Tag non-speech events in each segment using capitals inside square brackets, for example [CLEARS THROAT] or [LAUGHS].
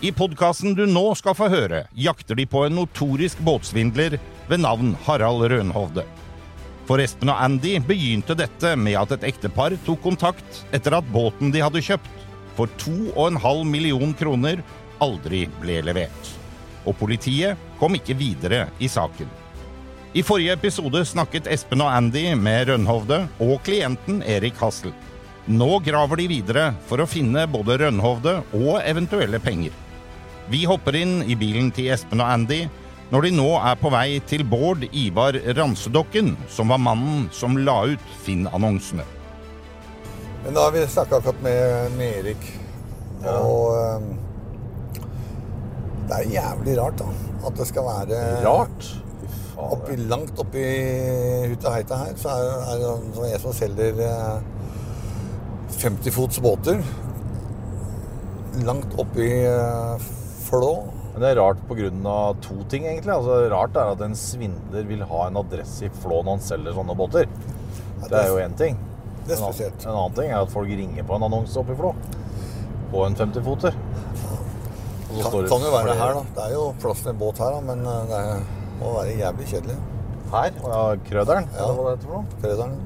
I podkasten du nå skal få høre, jakter de på en notorisk båtsvindler ved navn Harald Rønhovde. For Espen og Andy begynte dette med at et ektepar tok kontakt etter at båten de hadde kjøpt, for 2,5 million kroner, aldri ble levert. Og politiet kom ikke videre i saken. I forrige episode snakket Espen og Andy med Rønhovde og klienten Erik Hassel. Nå graver de videre for å finne både Rønhovde og eventuelle penger. Vi hopper inn i bilen til Espen og Andy når de nå er på vei til Bård Ivar Ransedokken, som var mannen som la ut Finn-annonsene. Men da har vi snakka akkurat med, med Erik. Og um, det er jævlig rart, da. At det skal være Rart. Oppi. Langt oppi hutta Heita her, så er, er det sånn en som selger eh, 50-fots båter. Langt oppi eh, Flå. Men det er rart pga. to ting, egentlig. Altså, rart er at en svindler vil ha en adresse i Flå når han selger sånne båter. Det er jo én ting. Det er spesielt. En annen ting er at folk ringer på en annonse oppe i Flå. På en 50-foter. Og Kan, det kan jo være her, da. Det er jo plass til en båt her, da, men eh, det er, må være jævlig kjedelig. Her? Ja, Krøderen? Ja. Hva det heter for noe? Krøderen.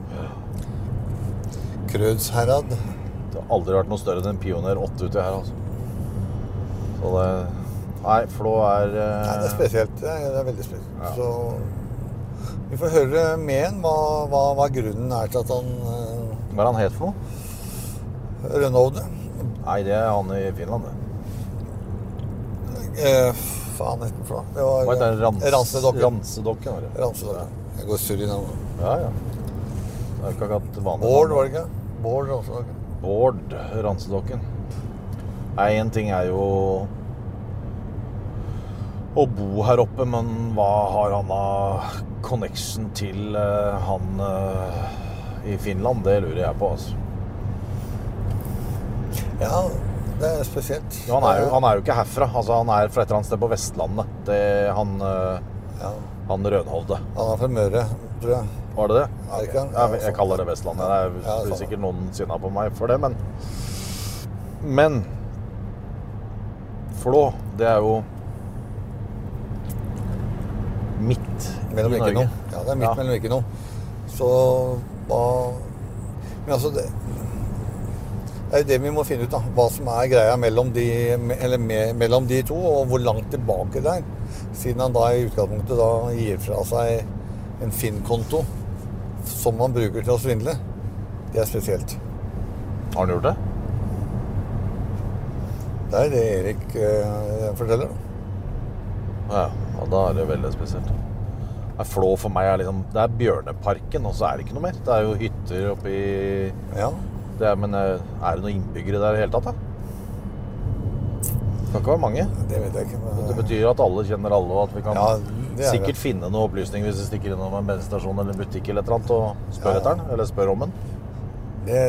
Krødsherad. Det har aldri vært noe større enn en Pioner 8 uti her, altså. Så det Nei, Flå er uh... Nei, det er spesielt. Det er, det er veldig spesielt. Ja. Så vi får høre med ham hva, hva, hva grunnen er til at han uh, Hva er han het for noe? Rønhovde. Nei, det er han i Finland, det. Eh, faen heter den for noe? Det var heter? Rans, Ransedokken. Ransedokken, var det. Ransedokken. Jeg går surr i navnet. Ja, ja. Det er ikke akkurat vanlig. Bård, var det ikke? Bård Ransedokken. Bård Ransedokken. Nei, én ting er jo å bo her oppe, men hva har han av connection til eh, han eh, i Finland? Det lurer jeg på, altså. Ja, det er spesielt. Jo, han, er jo, han er jo ikke herfra. Altså, han er fra et eller annet sted på Vestlandet. Det, han, eh, Ja, han Rønhovde. han er fra Møre, tror jeg. Var det det? Det ikke jeg kaller det Vestlandet. Det er Ja, sikkert noen sinna på meg for det, men Men Flå, det er jo midt Mellom i ikke Norge. noe. Ja, det er midt Ja. mellom ikke noe. Så hva Men altså det, det er jo det vi må finne ut, da. Hva som er greia mellom de, eller me, mellom de to, og hvor langt tilbake det er. Siden han da i utgangspunktet da gir fra seg en Finn-konto som han bruker til å svindle. Det er spesielt. Har han gjort det? Det er det Erik eh, forteller. Ja, ja, da er det veldig spesielt. Nei, Flå for meg er liksom Det er Bjørneparken, og så er det ikke noe mer. Det er jo hytter oppi Ja. det er, Men eh, er det noen innbyggere der i det hele tatt, da? Det kan ikke være mange. Det vet jeg ikke. Men, Det betyr at alle kjenner alle, og at vi kan Ja, er sikkert det. finne noe opplysning hvis vi stikker innom en bensinstasjon eller en butikk eller et eller annet og spør ja. etter den, eller spør om den. det,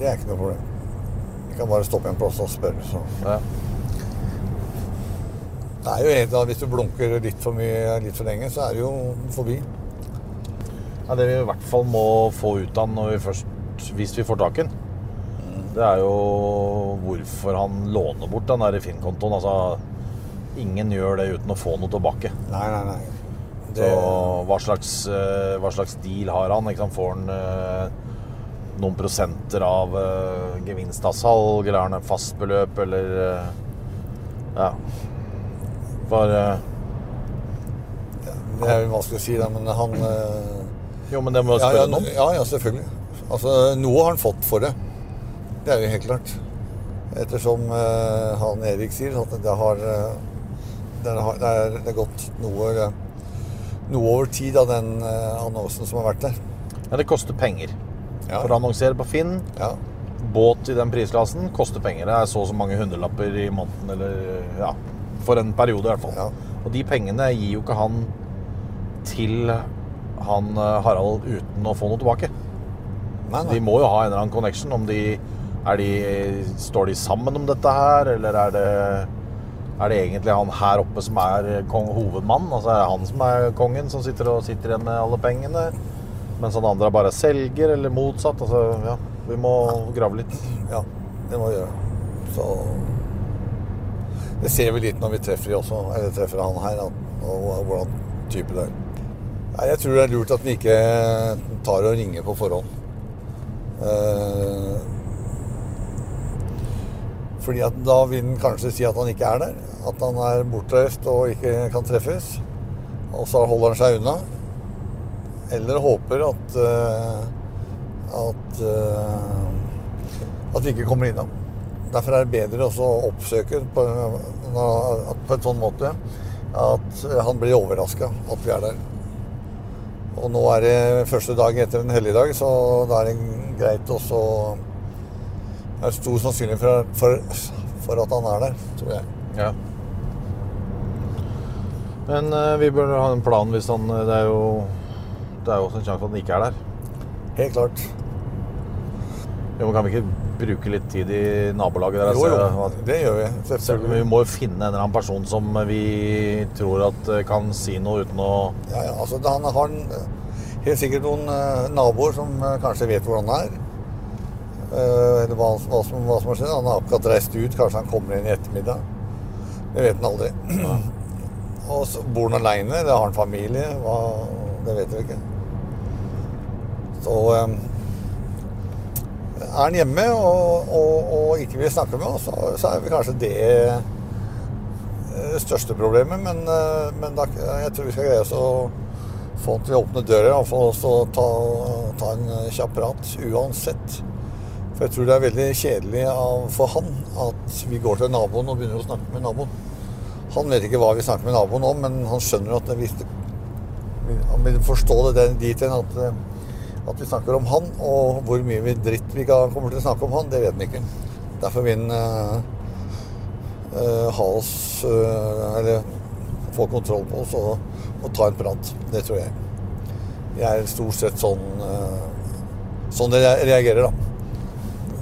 det er ikke noe problem. Vi kan bare stoppe en plass og spørre. Så. Ja. Det er jo egentlig da, Hvis du blunker litt for mye litt for lenge, så er det jo forbi. Ja, det vi i hvert fall må få ut av når vi først, hvis vi får tak i den, det er jo hvorfor han låner bort den der Finn-kontoen. Altså, ingen gjør det uten å få noe tilbake. Nei, nei, nei. Så hva slags, eh, hva slags deal har han? Sant? Får han eh, noen prosenter av eh, gevinst av salg, eller har han et fast beløp, eller eh, Ja. For eh, det er jo vanskelig å si, da, men han eh, Jo, men det må du spørre ja, ja, om. ja, ja, selvfølgelig. Altså, Noe har han fått for det. Det er jo helt klart. Ettersom uh, han Erik sier at det har det har, det er, det er gått noe, noe over tid av den uh, annonsen som har vært der. Ja, det koster penger. Ja. For å annonsere på Finn, Ja. båt i den prisklassen, koster penger. Det er så og så mange hundrelapper i måneden, eller ja, for en periode i hvert fall. Ja. Og de pengene gir jo ikke han til han eh, Harald uten å få noe tilbake. Nei, De må jo ha en eller annen connection. Om de, er de, står de sammen om dette her, eller er det, er det egentlig han her oppe som er kong, hovedmann? Altså er det han som er kongen, som sitter og sitter igjen med alle pengene? Mens han andre bare selger, eller motsatt? Altså, ja, vi må grave litt. Ja, det må vi gjøre. Så Det ser vi litt når vi treffer også, treffer han her, og hvordan type det er. Jeg tror det er lurt at vi ikke tar og ringer på forhånd. Eh, fordi at da vil han kanskje si at han ikke er der. At han er bortreist og ikke kan treffes. Og så holder han seg unna. Eller håper at eh, at eh, at vi ikke kommer innom. Derfor er det bedre også å oppsøke på, på en sånn måte at han blir overraska at vi er der. Og nå er det første dag etter en helligdag, så da er det greit også Det er stor sannsynlighet for, for, for at han er der, tror jeg. Ja. Men eh, vi bør ha en plan hvis han Det er jo Det er jo også en sjanse for at han ikke er der. Helt klart. Jo, men Kan vi ikke bruke litt tid i nabolaget der? Jo, jo, altså, det gjør vi. Selvfølgelig. Vi må jo finne en eller annen person som vi tror at eh, kan si noe uten å Ja, ja, altså Han har helt sikkert noen eh, naboer som eh, kanskje vet hvor han er. Eh, eller hva, hva, som, hva som har skjedd. Han har akkurat reist ut. Kanskje han kommer inn i ettermiddag. Det vet han aldri. [CLEARS THROAT] Og så bor han aleine, har han familie? Hva, det vet vi ikke. Så eh, er han hjemme og, og, og ikke vil snakke med oss, så, så er vel kanskje det det største problemet, men, eh, men da, jeg tror vi skal greie oss å få han til å åpne døra og få oss til å ta, ta en kjapp prat uansett. For jeg tror det er veldig kjedelig av, for han at vi går til naboen og begynner å snakke med naboen. Han vet ikke hva vi snakker med naboen om, men han skjønner at hvis han vil forstå det dit hen at, eh, at vi snakker om han, og hvor mye vi dritt vi kommer til å snakke om han, det vet han ikke. Derfor vil han uh, eh, ha oss uh, Eller få kontroll på oss og, og ta en prat. Det tror jeg. Jeg er stort sett sånn uh, sånn det reagerer, da.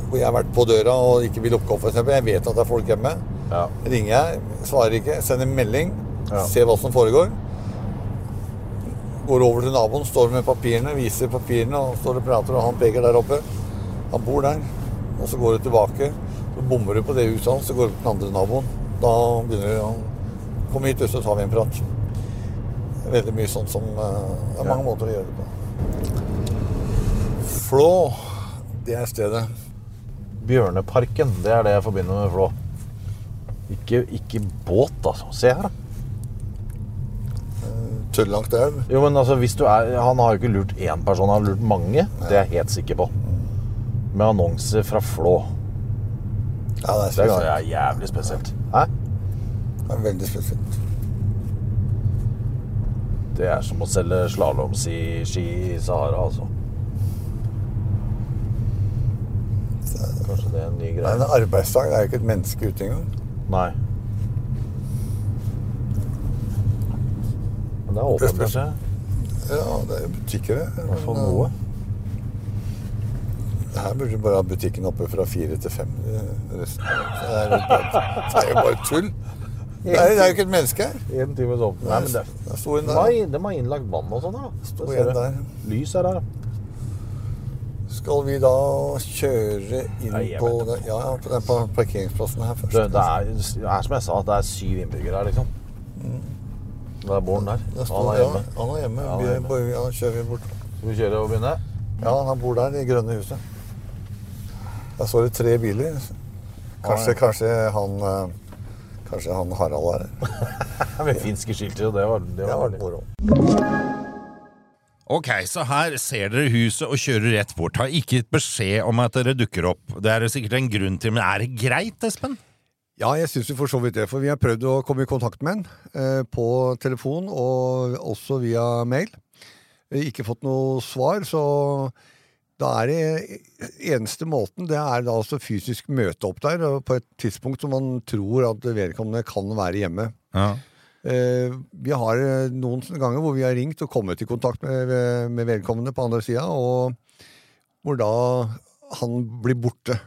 Hvor jeg har vært på døra og ikke vil lukke opp, f.eks. Jeg vet at det er folk hjemme. Ja. Ringer jeg, svarer ikke, sender melding, Ja. ser hva som foregår. Går over til naboen, står med papirene, viser papirene og står og prater, og han peker der oppe. Han bor der. Og så går du tilbake, så bommer du på det huset hans, så går du til den andre naboen. Da begynner du å komme hit, og så tar vi en prat. Veldig mye sånn som eh, Det er mange måter å gjøre det på. Flå, det er stedet. Bjørneparken, det er det jeg forbinder med Flå. Ikke, ikke båt, altså. Se her, da. Tørrlangt elv. Jo, men altså, hvis du er Han har jo ikke lurt én person, han har lurt mange. Det er jeg helt sikker på. Med annonser fra Flå. Ja, det er Det er spesielt. jævlig spesielt. Hæ? Det er veldig spesielt. Det er som å selge slalåmski i Sahara, altså. Kanskje det er en ny Det er en arbeidsdag. Det er jo ikke et menneske ute engang. Nei. Men det er åpent, kanskje? Ja, det er butikker, det. I hvert fall noe. eh, Her burde du bare ha butikken oppe fra fire til fem. eh, Resten. Det er, det er jo bare tull. [LAUGHS] Det er, det er jo ikke et menneske her. En time sånn. Nei, men det det sto en der. de har innlagt vann og sånn, da. Sto Det en der. Lys er der. Skal vi da kjøre inn Nei, på den, ja, ja, på den parkeringsplassen her først? Det, det, er, det er som jeg sa, det er syv innbyggere her, liksom. Der er Bård der. Der Han er er ja, hjemme. han er hjemme. Ja, han er Vi, hjemme. Bjør, ja, kjører vi bort. Skal vi kjøre og begynne? Ja, han bor der, i det grønne huset. Der står det tre biler. Kanskje, Ja, ja. kanskje han eh, Kanskje han Harald er her. [LAUGHS] Med finske skilter, og det var, det Det var moro. Ok, så her ser dere huset og kjører rett bort. Har ikke gitt beskjed om at dere dukker opp. Det er det sikkert en grunn til, men er det greit, Espen? Ja, jeg syns for så vidt det. For vi har prøvd å komme i kontakt med han eh, på telefon og også via mail. Ikke fått noe svar, så da er det eneste måten det er da altså fysisk møte opp der på et tidspunkt som man tror at vedkommende kan være hjemme. Ja. Eh, vi har eh, noen ganger hvor vi har ringt og kommet i kontakt med, med vedkommende på andre sida, og hvor da han blir borte.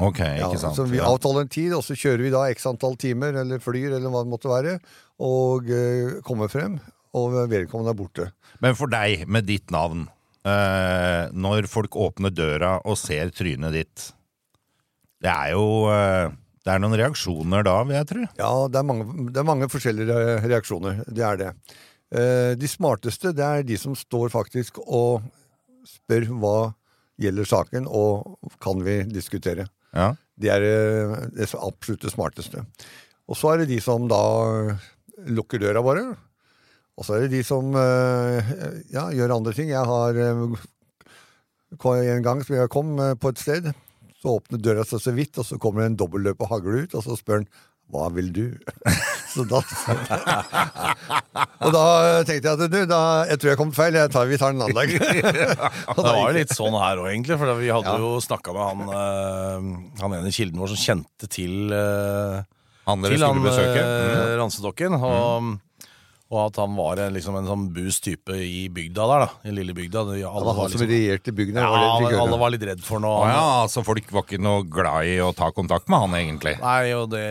Ok, Ja, ikke sant. så vi avtaler en tid, og så kjører vi da x antall timer, eller flyr, eller hva det måtte være, og eh, kommer frem, og vedkommende er borte. Men for deg, med ditt navn, eh, når folk åpner døra og ser trynet ditt Det er jo eh, Det er noen reaksjoner da, vil jeg tro. Ja, det er mange, det er mange forskjellige reaksjoner. Det er det. Eh, De smarteste det er de som står faktisk og spør hva gjelder saken, og kan vi diskutere. Ja. Det er eh, det absolutt smarteste. Og så er det de som da lukker døra bare. Og så er det de som eh, ja, gjør andre ting. Jeg har eh, en gang som jeg kom på et sted, så åpner døra seg så vidt, og så kommer det en dobbeltløper hagle ut, og så spør han hva vil du? [LAUGHS] så da Og da tenkte jeg at du, da, jeg tror jeg kom feil, jeg tar, vi tar en annen dag. [LAUGHS] Det var jo litt sånn her òg, egentlig. For vi hadde Ja. jo snakka med han, eh, han ene kilden vår som kjente til, eh, Han dere til han skulle besøke. eh, Mm. Ransedokken. Og, og at han var en, liksom en sånn bus type i bygda der, da. I lille bygda. Det- Det Alle var var, han som liksom, regjerte bygden. ja, var høre. alle var litt redd for noe. Ah, ja, altså folk var ikke noe glad i å ta kontakt med han, egentlig. Nei, og det,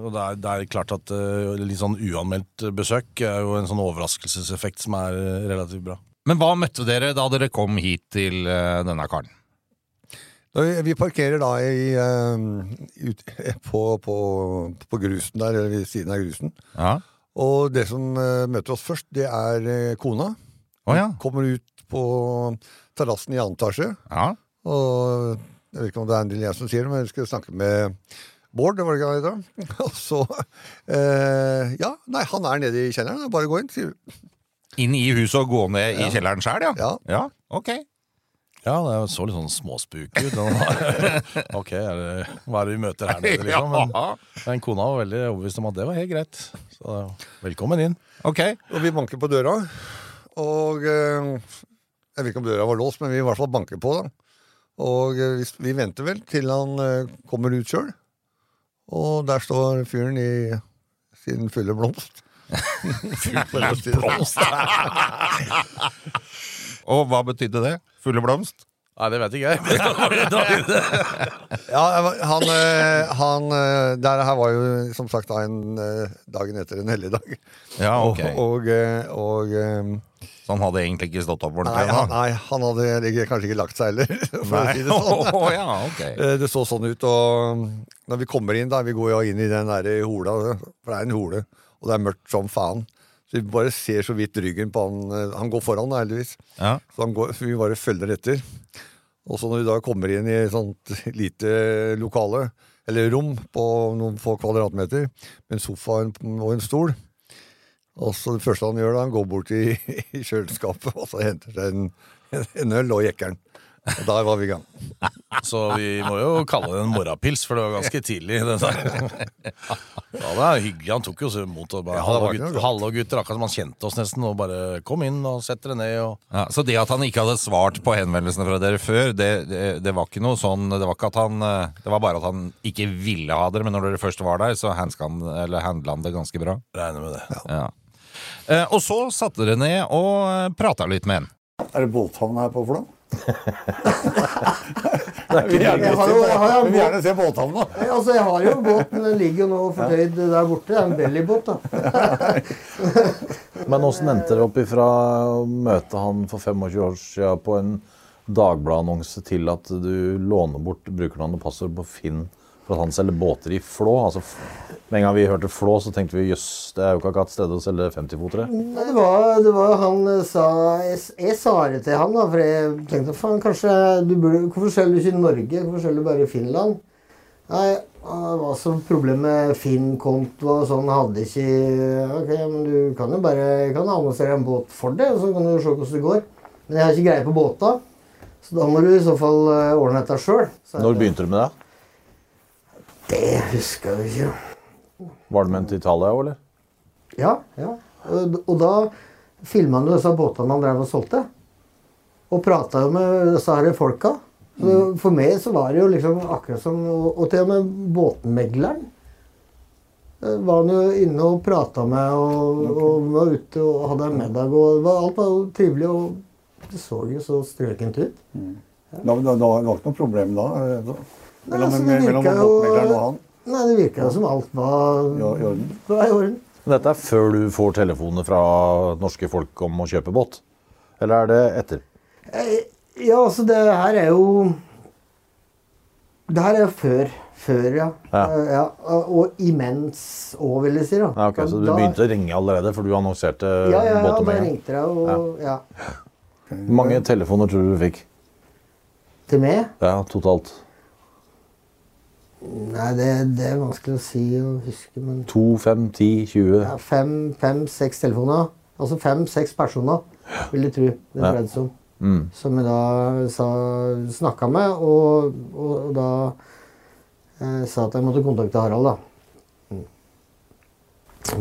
og det, er, det er klart at uh, litt sånn uanmeldt besøk er jo en sånn overraskelseseffekt som er eh, relativt bra. Men hva møtte dere da dere kom hit til uh, denne karen? Vi- Vi parkerer da i, uh, ut, [LAUGHS] på, på, på grusen der, eller ved siden av grusen. Ja. Og det som eh, møter oss først, det er eh, kona. Oh, ja. Kommer ut på terrassen i annen etasje. ja. Og jeg vet ikke om det er en del jeg som sier det, men jeg skal snakke med Bård, det var det ikke han. [LAUGHS] Og så eh, Ja, nei, han er nede i kjelleren. er Bare gå inn, sier vi. Inn i huset og gå ned i kjelleren sjøl, ja? Ja. ja? Ok. Ja, det så litt sånn småspuk ut. [LAUGHS] ok, er det, hva er det vi møter her nede, liksom? Men, [LAUGHS] men kona var veldig overbevist om at det var helt greit. Så velkommen inn. Ok. Og vi banker på døra. Og eh, jeg vet ikke om døra var låst, men vi i hvert fall banker på. da. Og eh, vi, venter vel til han eh, kommer ut sjøl. Og der står fyren i sin fulle blomst. [LAUGHS] fulle blomst? Og hva betydde det? Fulle blomst? Nei, det vet ikke jeg. [LAUGHS] Ja, han, eh, han eh, Der her var jo som sagt da en eh, dagen etter en helligdag. Ja, ok. Og, og, og Så han hadde egentlig ikke stått opp nei, han, nei, han hadde ikke- kanskje ikke lagt seg heller, [LAUGHS] for å si det sånn. [LAUGHS] Oh, ja, ok. Eh, Det så sånn ut, og når vi kommer inn, da Vi går jo inn i den der hola, for det er en hole, og det er mørkt som faen. Så vi bare ser så vidt ryggen på han. eh, Han går foran, heldigvis. Ja. Så, han går, så vi bare følger etter. Og så når vi da kommer inn i et sånt lite lokale, eller rom på noen få kvadratmeter, med en sofa og en, stol Og så det første han gjør, da, han går bort i, [LAUGHS] i kjøleskapet og så henter seg en, en øl og jekker den. Og der var vi i gang. Så vi må jo kalle det en morrapils for det var ganske tidlig. Det der. Ja, det er hyggelig. Han tok jo så imot og bare Ja, Hallo, gutter, hallo, gutter. Akkurat som han kjente oss nesten. Og bare kom inn og sett dere ned. Og... Ja, så det at han ikke hadde svart på henvendelsene fra dere før, det, det, det var ikke noe sånn Det var ikke at han eh, Det var bare at han ikke ville ha dere, men når dere først var der, så handla han, eller handla han det ganske bra. Regner med det. Ja. Eh, og så satte dere ned og prata litt med han. Er det båthavn her på Flå? Jeg har jo, jeg se båthavna. Altså, jeg har jo en båt, men den ligger jo nå fortøyd der borte. Det er en bellybåt, da. Men åssen endte dere opp ifra å møte han for 25 år siden på en Dagbladet-annonse til at du låner bort brukernavn og passord på Finn for at han selger båter i Flå? Altså, med en gang vi hørte Flå, så tenkte vi jøss, det er jo ikke akkurat stedet å selge 50-fotere. Nei, det var, det var han eh, sa Jeg, jeg sa det til han, da, for jeg tenkte faen, kanskje du burde Hvorfor selger du ikke i Norge? Hvorfor selger du bare i Finland? Nei, det var så problemet med Finn-konto og sånn. Hadde ikke Ok, men du kan jo bare jeg kan annonsere en båt for det, så kan du se hvordan det går. Men jeg har ikke greie på båta, så da må du i så fall eh, ordne dette sjøl. Når begynte du med det? Det husker jeg ikke. Var med til Italia òg, eller? Ja, ja. Og, da filma han jo disse båtene han drev og solgte. Og prata jo med disse her folka. Så for meg så var det jo liksom akkurat som Og, til og med båtmegleren eh, var han jo inne og prata med og, og var ute og hadde en middag. og det var, Alt var jo trivelig, og det så jo så strøkent ut. Da, da, da var ikke noe problem da? eh, da. Nei, Mellom, altså, det mellom jo- båtmegleren og han? Nei, det virka jo som alt var, Ja, i orden. var i orden. Men dette er før du får telefoner fra norske folk om å kjøpe båt? Eller er det etter? Eh, Ja, altså, det her er jo Det her er jo før. Før, ja. Ja. Eh, ja. Og imens òg, vil jeg si. da. Ja, ok, Så du Da- begynte å ringe allerede, for du annonserte Ja, ja, ja, båten da ringte jeg, og ja. Hvor mange telefoner tror du du fikk? Til meg? Ja, totalt? Nei, det, det er vanskelig å si og huske, men To, fem, ti, tjue? ja, fem, fem, seks telefoner. Altså fem-seks personer, vil jeg tro det dreide seg om. Mm. Som jeg da sa, snakka med, og, og, og da eh, sa at jeg måtte kontakte Harald, da. Mm.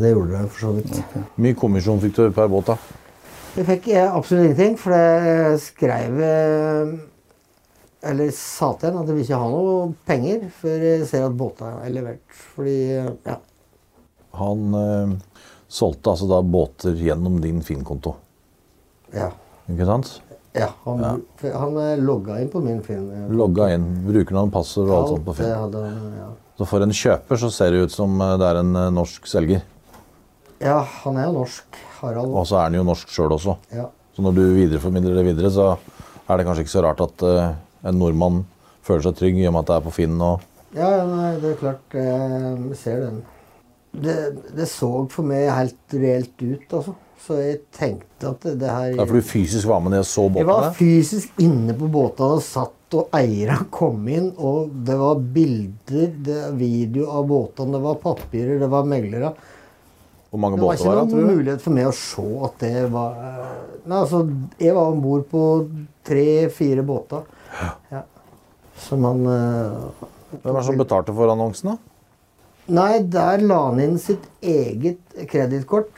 Det gjorde jeg for så vidt. Hvor mye kommisjon fikk du per båt, da? Jeg fikk eh, absolutt ingenting, for jeg skrev eh, Eller sa til henne at jeg vil ikke ha noe penger før jeg ser at båtene er levert. Fordi ja. Han eh, solgte altså da båter gjennom din Finn-konto, Ja. ikke sant? ja han, han eh, logga inn på min Finn. eh, Logga inn, brukernavn, passord og alt sånt på Finn. hadde ja. Så for en kjøper så ser det ut som det er en norsk selger. ja, han er jo norsk. Harald. Og så er han jo norsk sjøl også. Ja. Så når du videreformidler det videre, så er det kanskje ikke så rart at eh, en nordmann føler seg trygg i og med at det er på Finn og Ja, nei, det er klart. Jeg ser den. Det, det så for meg helt reelt ut, altså. Så jeg tenkte at det, det her Det er fordi du fysisk var med ned og så båtene? Jeg var fysisk inne på båtene og satt, og eierne kom inn. Og det var bilder, det var video av båtene, det var papirer, det var meglere. Hvor mange Det var det? ikke var ikke noen mulighet for meg å se at det var eh, Nei, altså, jeg var om bord på tre-fire båter. Ja. Som han eh, Hvem er det som betalte for annonsen, da? Nei, der la han inn sitt eget kredittkort.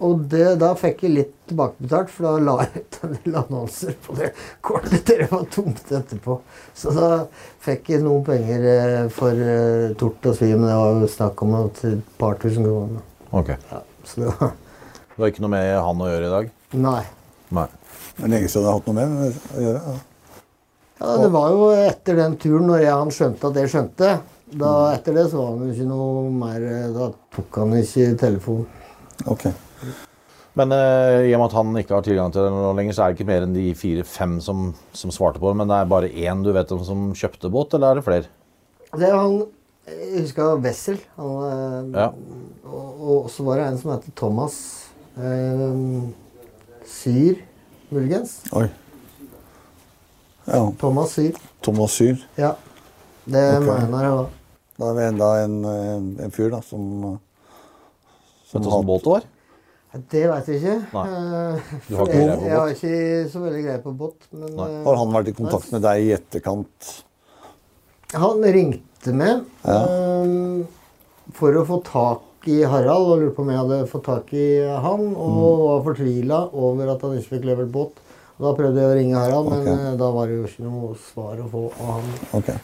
Og det, da fikk jeg litt tilbakebetalt, for da la jeg ut en del annonser på det kortet. Dere var tomt etterpå. Så da fikk jeg noen penger eh, for uh, tort og svim. Det var jo snakk om et par tusen kroner. Ok. Ja, så det var Det har ikke noe med han å gjøre i dag? Nei. Nei. Det er lenge siden jeg har hatt noe med det å gjøre. Ja. Ja, det var jo etter den turen, når jeg, han skjønte at jeg skjønte. Da, etter det så var han jo ikke noe mer eh, Da tok han ikke telefonen. Ok. Men eh, i og med at han ikke har tilgang til det nå lenger, så er det ikke mer enn de fire-fem som, som svarte på det. Men det er bare én du vet om som kjøpte båt, eller er det flere? Det er han Jeg husker Wessel. Han, eh, Ja. og, og så var det en som heter Thomas eh, Syr, muligens. Oi. Ja. Thomas Syr. Thomas Syr. Ja. Det okay. mener jeg var. Da er vi enda en, en, en fyr da, som, Vet du åssen båt det var? Det veit jeg ikke. Nei. Eh, Du har ikke jeg, jeg har ikke så veldig greie på båt. Men eh, Har han vært i kontakt med deg i etterkant? han ringte med Ja. um, for å få tak i Harald, og lurte på om jeg hadde fått tak i han. Og Mm. var fortvila over at han ikke fikk levert båt. Da prøvde jeg å ringe Harald, men Ok. eh, da var det jo ikke noe svar å få av han. Okay.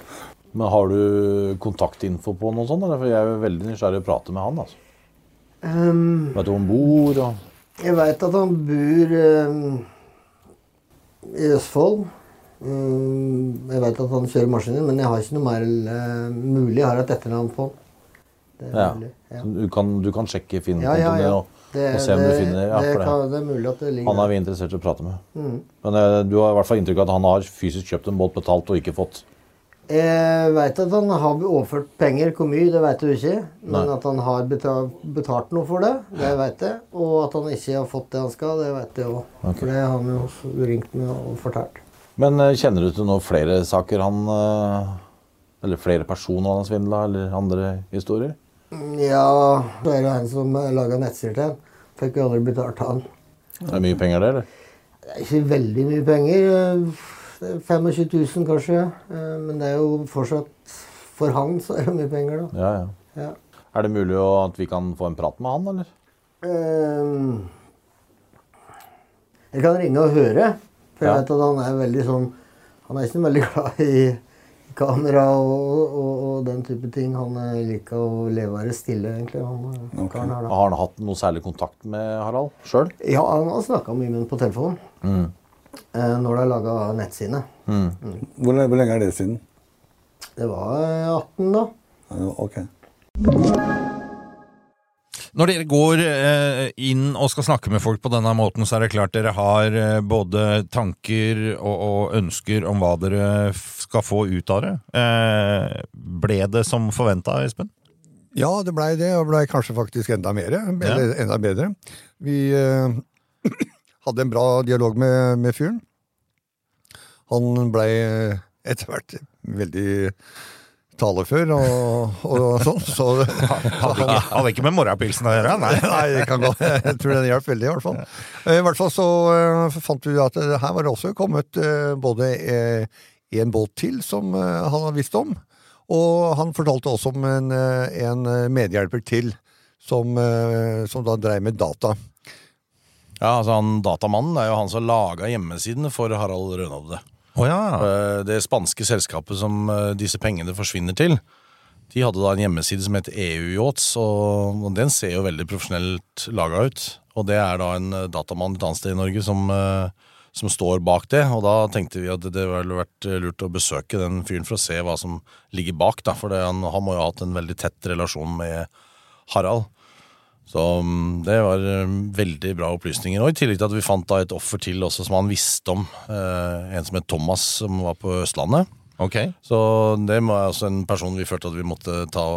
Men har du kontaktinfo på noe sånt? Eller? For jeg er jo veldig nysgjerrig å prate med han. altså. Um, Vet du hvor han bor? Og... jeg veit at han bor um, i Østfold. Um, jeg veit at han kjører maskiner, men jeg har ikke noe mer uh, mulig. Jeg har et etternavn på han. Ja. mulig. Ja. Du, kan, du kan sjekke Ja, Finn-kontoen ja, ja. og, Det, og se om du finner ja, det, kan, det er mulig at det ligger Han er vi interessert i å prate med. Mm. Men uh, du har i hvert fall inntrykk av at han har fysisk kjøpt en båt, betalt og ikke fått. Jeg veit at han har overført penger. Hvor mye, det veit du ikke. Men Nei. at han har betalt, betalt noe for det, det veit jeg. Og at han ikke har fått det han skal, det veit jeg òg. Okay. For det har han jo ringt med og fortalt. Men uh, kjenner du til noen flere saker han uh, Eller flere personer han har svindla, eller andre historier? Ja, det er jo en som laga nettsider til. Fikk jo aldri betalt han. Er det mye penger, det, eller? Det er ikke veldig mye penger. eh, det er 25 000 kanskje. eh, Men det er jo fortsatt For han så er det mye penger, da. Ja, ja. Ja. Er det mulig at vi kan få en prat med han, eller? Ehm, jeg kan ringe og høre, for jeg vet at han er veldig sånn Han er ikke veldig [LAUGHS] glad i kamera og, og, og den type ting. Han eh, liker å leve stille, egentlig. Han, okay. her, da. Har han hatt noe særlig kontakt med Harald sjøl? Ja, han har snakka mye med ham på telefon. Eh, når de har laga nettside. Hvor, Mm. hvor lenge er det siden? Det var eh, 18, da. Ja, Ok. Når dere går eh, inn og skal snakke med folk på denne måten, så er det klart dere har eh, både tanker og, og ønsker om hva dere skal få ut av det. Eh, ble det som forventa, Espen? Ja, det blei det, og blei kanskje faktisk enda mer. Eller enda bedre. Vi eh, [CLEARS THROAT] hadde en bra dialog med, med fyren. Han blei etter hvert veldig talefør og, og sånn, så [LAUGHS] Hadde hadde ikke [LAUGHS] med morgenpilsen å gjøre? Nei. [LAUGHS] Nei, det kan gå. Jeg tror den hjalp veldig, i hvert fall. Eh, I hvert fall så eh, fant vi at her var det også kommet eh, både en båt til som han hadde visst om, og han fortalte også om en, en medhjelper til som, som da dreiv med data. Ja, altså han Datamannen er jo han som laga hjemmesiden for Harald Rønhovde. Å ja. Eh, Det spanske selskapet som eh, disse pengene forsvinner til, de hadde da en hjemmeside som het EU Yachts, og den ser jo veldig profesjonelt laga ut. Og det er da en eh, datamann et annet sted i Norge som, som står bak det. Og da tenkte vi at det ville vært lurt å besøke den fyren for å se hva som ligger bak, da. For det, han, han må jo ha hatt en veldig tett relasjon med Harald. Så mm, det var eh, veldig bra opplysninger. Og i tillegg til at vi fant da et offer til også som han visste om. Eh, en som het Thomas, som var på Østlandet. Ok. Så det var altså en person vi følte at vi måtte ta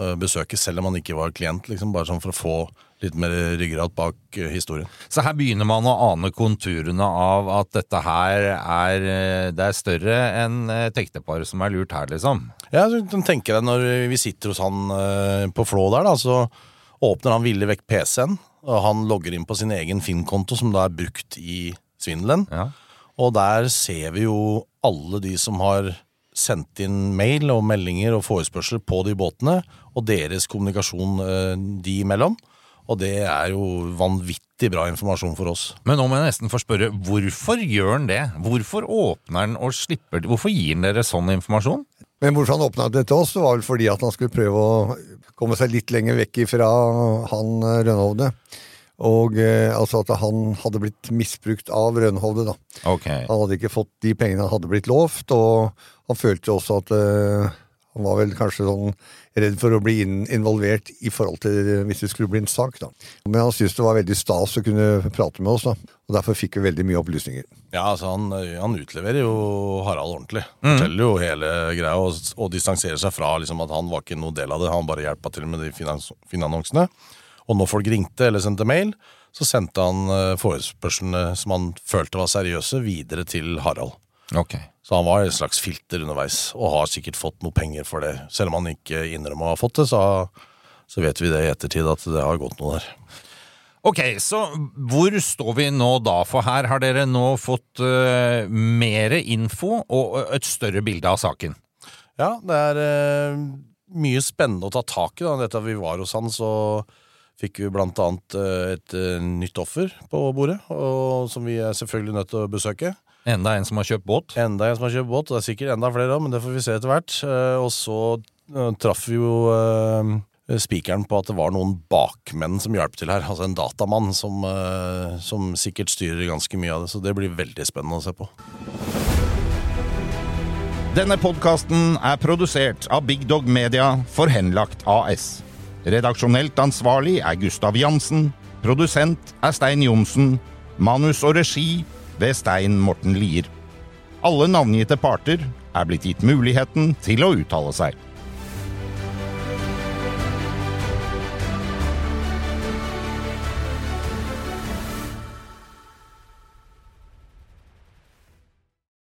eh, besøke, selv om han ikke var klient. liksom Bare sånn for å få litt mer ryggrad bak eh, historien. Så her begynner man å ane konturene av at dette her er, eh, det er større enn et ektepar som er lurt her, liksom. Ja, så jeg når vi sitter hos han på Flå der, da, så åpner han villig vekk PC-en, og han logger inn på sin egen Finn-konto, som da er brukt i svindelen. Ja. Og der ser vi jo alle de som har sendt inn mail og meldinger og forespørsler på de båtene, og deres kommunikasjon eh, de imellom. Og det er jo vanvittig bra informasjon for oss. Men nå må jeg nesten få spørre, hvorfor gjør han det? Hvorfor åpner han og slipper Hvorfor gir han dere sånn informasjon? Men hvorfor han åpna det til oss, var vel fordi at han skulle prøve å komme seg litt lenger vekk fra han eh, Rønhovde. Og eh, altså at han hadde blitt misbrukt av Rønhovde, da. Okay. Han hadde ikke fått de pengene han hadde blitt lovt, og han følte også at eh, han var vel kanskje sånn redd for å bli involvert i forhold til hvis det skulle bli en sak, da. Men han syntes det var veldig stas å kunne prate med oss, da. Og derfor fikk vi veldig mye opplysninger. Ja, altså han, han utleverer jo Harald ordentlig. Forteller jo hele greia og, og distanserer seg fra liksom, at han var ikke noe del av det. Han bare hjelpa til med de finannonsene. Og når folk ringte eller sendte mail, så sendte han eh, forespørslene som han følte var seriøse, videre til Harald. ok. Så han var et slags filter underveis, og har sikkert fått noe penger for det. Selv om han ikke innrømmer å ha fått det, så, så vet vi det i ettertid at det har gått noe der. Ok, så hvor står vi nå da? For her har dere nå fått uh, mer info og et større bilde av saken. Ja, det er uh, mye spennende å ta tak i. da. Dette vi var hos han, så fikk vi blant annet uh, et eh, nytt offer på bordet, og, som vi er selvfølgelig nødt til å besøke. Enda en som har kjøpt båt. Enda en som har kjøpt båt, og det er sikkert enda flere òg, men det får vi se etter hvert. Eh, Og så eh, traff vi jo eh, spikeren på at det var noen bakmenn som hjalp til her. [LAUGHS] Altså en datamann som, som sikkert styrer ganske mye av det, så det blir veldig spennende å se på. Denne podkasten er produsert av Big Dog Media for Henlagt AS. Redaksjonelt ansvarlig er Gustav Jansen. Produsent er Stein Johnsen. Manus og regi ved Stein Morten Lier. Alle navngitte parter er blitt gitt muligheten til å uttale seg.